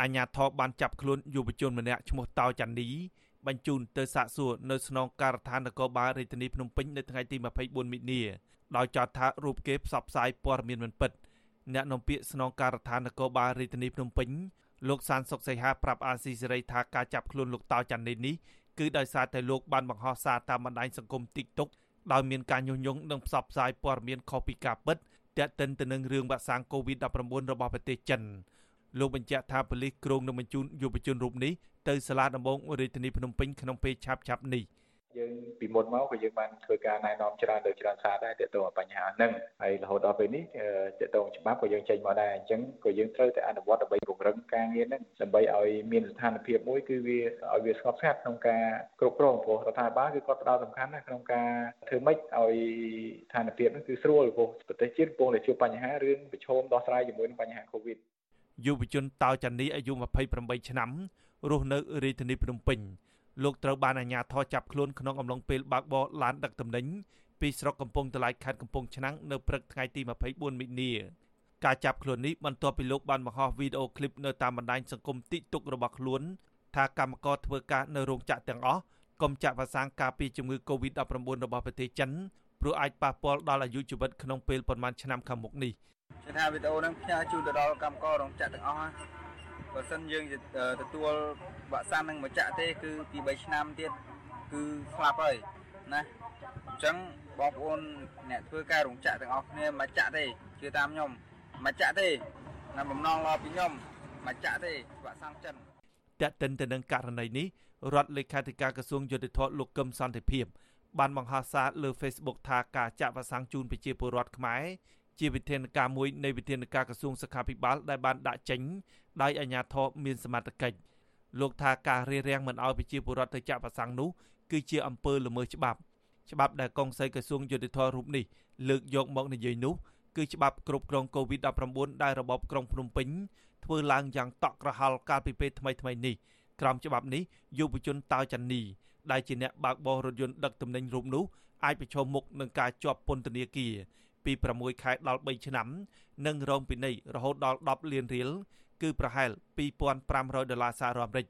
អាជ្ញាធរបានចាប់ខ្លួនយុវជនម្នាក់ឈ្មោះតោចាន់នីបញ្ជូនទៅសាកសួរនៅស្នងការដ្ឋាននគរបាលរាជធានីភ្នំពេញនៅថ្ងៃទី24មិនិនាដោយចោទថារូបគេផ្សព្វផ្សាយព័ត៌មានមិនពិតអ្នកនាំពាក្យស្នងការដ្ឋាននគរបាលរាជធានីភ្នំពេញលោកសានសុកសីហាប្រាប់អាស៊ីសេរីថាការចាប់ខ្លួនលោកតោចាន់នីនេះគឺដោយសារតែលោកបានបង្ហោះសារតាមបណ្ដាញសង្គម TikTok ដោយមានការញុះញង់និងផ្សព្វផ្សាយព័ត៌មានខុសពីការពិតទាក់ទិនទៅនឹងរឿងវ៉ាក់សាំង COVID-19 របស់ប្រទេសចិន លោកបញ្ជាក់ថាប៉ូលីសក្រុងនឹងបញ្ជូនយុវជនរូបនេះទៅសាលាដំបងរាជធានីភ្នំពេញក្នុងពេលឆាប់ៗនេះយើងពីមុនមកក៏យើងបានធ្វើការណែនាំច្រើនទៅច្រើនសារដែរទាក់ទងกับបញ្ហាហ្នឹងហើយរហូតដល់ពេលនេះទាក់ទងច្បាប់ក៏យើងចេញមកដែរអញ្ចឹងក៏យើងត្រូវតែអនុវត្តដើម្បីពង្រឹងការងារហ្នឹងដើម្បីឲ្យមានស្ថានភាពមួយគឺវាឲ្យវាស្ងប់ស្ងាត់ក្នុងការគ្រប់គ្រងព្រោះរដ្ឋាភិបាលគឺគាត់ផ្ដោតសំខាន់ណាក្នុងការធ្វើម៉េចឲ្យស្ថានភាពហ្នឹងគឺស្រួលព្រោះប្រទេសជាតិកំពុងតែជួបបញ្ហារឿងប្រឈមដោះស្រាយជាមួយនឹងបញ្ហា Covid យុវជនតៅចានីអាយុ28ឆ្នាំរស់នៅរាជធានីភ្នំពេញលោកត្រូវបានអាជ្ញាធរចាប់ខ្លួនក្នុងអំឡុងពេលបើកបរឡានដឹកទំនិញពីស្រុកកំពង់តឡៃខេត្តកំពង់ឆ្នាំងនៅព្រឹកថ្ងៃទី24មិនិនាការចាប់ខ្លួននេះបន្ទាប់ពីលោកបានបង្ហោះវីដេអូឃ្លីបនៅតាមបណ្ដាញសង្គម TikTok របស់ខ្លួនថាកម្មករធ្វើការនៅរោងចក្រទាំងអស់កុំចាក់វ៉ាក់សាំងការពារជំងឺ Covid-19 របស់ប្រទេសចិន ព្រោះអាចប៉ះពាល់ដល់អាយុជីវិតក្នុងពេលប្រមាណឆ្នាំខាងមុខនេះគឺថាវីដេអូហ្នឹងផ្ញើជូនទៅដល់កម្មកររោងចក្រទាំងអស់បើសិនយើងទទួលវ៉ាក់សាំងនឹងមកចាក់ទេ គឺពី3ឆ្នាំទៀតគឺស្លាប់ហើយណាអញ្ចឹងបងប្អូនអ្នកធ្វើការរោងចក្រទាំងអស់គ្នាមកចាក់ទេជឿតាមខ្ញុំមកចាក់ទេណាបំណងរពីខ្ញុំមកចាក់ទេវ៉ាក់សាំងចិនតេតិនទៅនឹងករណីនេះរដ្ឋលេខាធិការក្រសួងយុតិធធលោកកឹមសន្តិភាព បានបង្ហោះសារលើ Facebook ថាការចាក់វ៉ាក់សាំងជូនប្រជាពលរដ្ឋខ្មែរជាវិធានការមួយនៃវិធានការក្រសួងសុខាភិបាលដែលបានដាក់ចេញដោយអាជ្ញាធរមានសមត្ថកិច្ចលោកថាការរារាំងមិនឲ្យប្រជាពលរដ្ឋទៅចាក់វ៉ាក់សាំងនោះគឺជាអំពើល្មើសច្បាប់ច្បាប់ដែលកងសីក្រសួងយុតិធធរូបនេះលើកយកមកនិយាយនោះគឺច្បាប់គ្រប់គ្រង COVID-19 ដែលរបបក្រុងភ្នំពេញធ្វើឡើងយ៉ាងតក់ក្រហល់កាលពីពេលថ្មីៗនេះក្រោមច្បាប់នេះយុវជនតៅចាន់នី ដែលជាអ្នកបើកបររថយន្តដឹកទំនិញរូបនោះអាចប្រឈមមុខនឹងការជាប់ពន្ធនាគារពី6ខែដល់3ឆ្នាំនិងរងពិន័យរហូតដល់10លានរៀលគឺប្រហែល2500ដុល្លារសហរដ្ឋអាមេរិក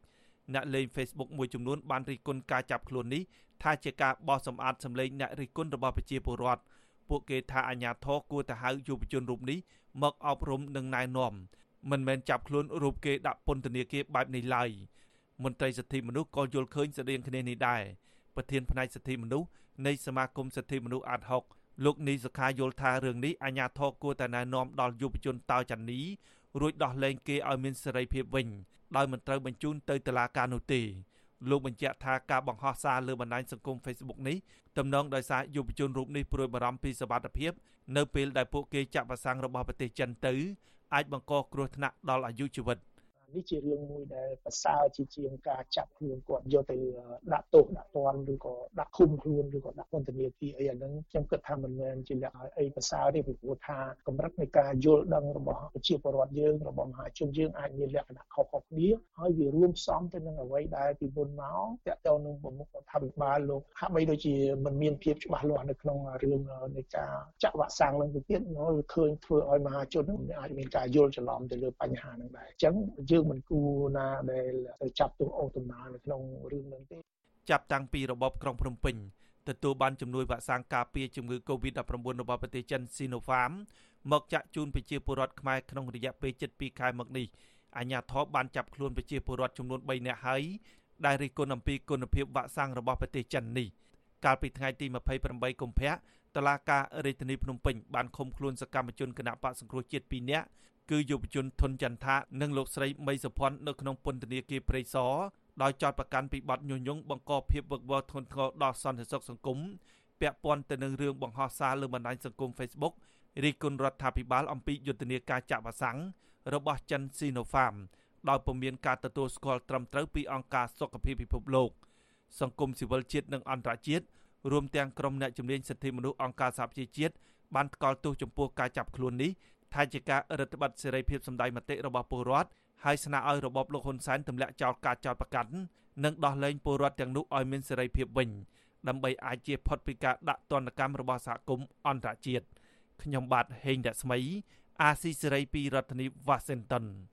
អ្នកលេង Facebook មួយចំនួនបានរិះគន់ការចាប់ខ្លួននេះថាជាការបោះសម្អាតសម្លេងអ្នករិះគន់របស់ប្រជាពលរដ្ឋពួកគេថាអាញាធរគួរទៅហៅយុវជនរូបនេះមកអប់រំនិងណែនាំមិនមែនចាប់ខ្លួនរូបគេដាក់ពន្ធនាគារបែបនេះឡើយ មន្ត្រីសិទ្ធិមនុស្សក៏យល់ឃើញស្តៀងគ្នានេះដែរប្រធានផ្នែកសិទ្ធិមនុស្សនៃសមាគមសិទ្ធិមនុស្សអាត់ហុកលោកនីសុខាយល់ថារឿងនេះអាញាធរគួរតែណែនាំដល់យុវជនតៅចាន់នីរួចដោះលែងគេឲ្យមានសេរីភាពវិញដោយមិនត្រូវបញ្ជូនទៅតុលាការនោះទេលោកបញ្ជាក់ថាការបង្ហោះសារលើបណ្ដាញសង្គម Facebook នេះទំនងដោយសារយុវជនរូបនេះព្រួយបារម្ភពីសុវត្ថិភាពនៅពេលដែលពួកគេចាក់វ៉ាក់សាំងរបស់ប្រទេសចិនទៅអាចបង្កគ្រោះថ្នាក់ដល់អាយុជីវិត។ នេះជារឿងមួយដែលប្រសើរជាជាងការចាប់ខ្លួនគាត់យកទៅដាក់ទោសដាក់ទណ្ឌឬក៏ដាក់ឃុំខ្លួនឬក៏ដាក់ពន្ធនាគារអីអាហ្នឹងខ្ញុំគិតថាមិនមែនជាលក្ខណៈអីប្រសើរទេពីព្រោះថាកម្រិតនៃការយល់ដឹងរបស់ប្រជាពលរដ្ឋយើងរបស់មហាជនយើងអាចមានលក្ខណៈខុសៗគ្នាហើយវារួមផ្សំទៅនឹងអ្វីដែលពីមុនមកតកតនឹងប្រមុខរដ្ឋាភិបាលលោកហាក់បីដូចជាមិនមានភាពច្បាស់លាស់នៅក្នុងរឿងនៃការចាក់វ៉ាក់សាំងនឹងទៅទៀតឃើញធ្វើឲ្យមហាជនអាចមានការយល់ច្រឡំទៅលើបញ្ហាហ្នឹងដែរអញ្ចឹងយើងយើងមិនគួរណាដែលទៅចាប់ទោសអូដំណើរនៅក្នុងរឿងហ្នឹងទេចាប់តាំងពីរបបក្រុងភ្នំពេញទទួលបានជំនួយវ៉ាក់សាំងការពារជំងឺ Covid-19 របស់ប្រទេសចិន Sinopharm មកចាក់ជូនប្រជាពលរដ្ឋខ្មែរក្នុងរយៈពេល7ខែមកនេះអាជ្ញាធរបានចាប់ខ្លួនប្រជាពលរដ្ឋចំនួន3នាក់ហើយដែលរិះគន់អំពីគុណភាពវ៉ាក់សាំងរបស់ប្រទេសចិននេះកាលពីថ្ងៃទី28កុម្ភៈតឡាការរាជធានីភ្នំពេញបានឃុំខ្លួនសកម្មជនគណៈបកសង្គ្រោះជាតិ2នាក់ គឺយុវជនធុនចន្ទថានិងលោកស្រីមីសុភ័ណ្ឌនៅក្នុងពន្ធនាគារព្រៃសរដោយចោទប្រកាន់ពីបទញុះញង់បង្កភាពវឹកវរធ្ងន់ធ្ងរដល់សន្តិសុខសង្គមពាក់ព័ន្ធទៅនឹងរឿងបង្ហោះសារលើបណ្ដាញសង្គម Facebook រីគុណរដ្ឋាភិបាលអំពីយុទ្ធនាការចាក់វ៉ាក់សាំងរបស់ចិន Sinopharm ដោយពុំមានការទទួលស្គាល់ត្រឹមត្រូវពីអង្គការសុខភាពពិភពលោក សង្គមស៊ីវិលជាតិនិងអន្តរជាតិរួមទាំងក្រុមអ្នកជំនាញសិទ្ធិមនុស្សអង្គការសហប្រជាជាតិបានថ្កោលទោសចំពោះការចាប់ខ្លួននេះ ថាជាការរដ្ឋបတ်សេរីភាពសម្ដែងមតិរបស់ពលរដ្ឋហើយស្នើឲ្យរបបលោកហ៊ុនសែនទម្លាក់ចោលការចោទប្រកាន់និងដោះលែងពលរដ្ឋទាំងនោះឲ្យមានសេរីភាពវិញដើម្បីអាចជៀសផុតពីការដាក់ទណ្ឌកម្មរបស់សហគមន៍អន្តរជាតិខ្ញុំបាទហេងរស្មី អាស៊ីសេរីពីរដ្ឋធានី Washington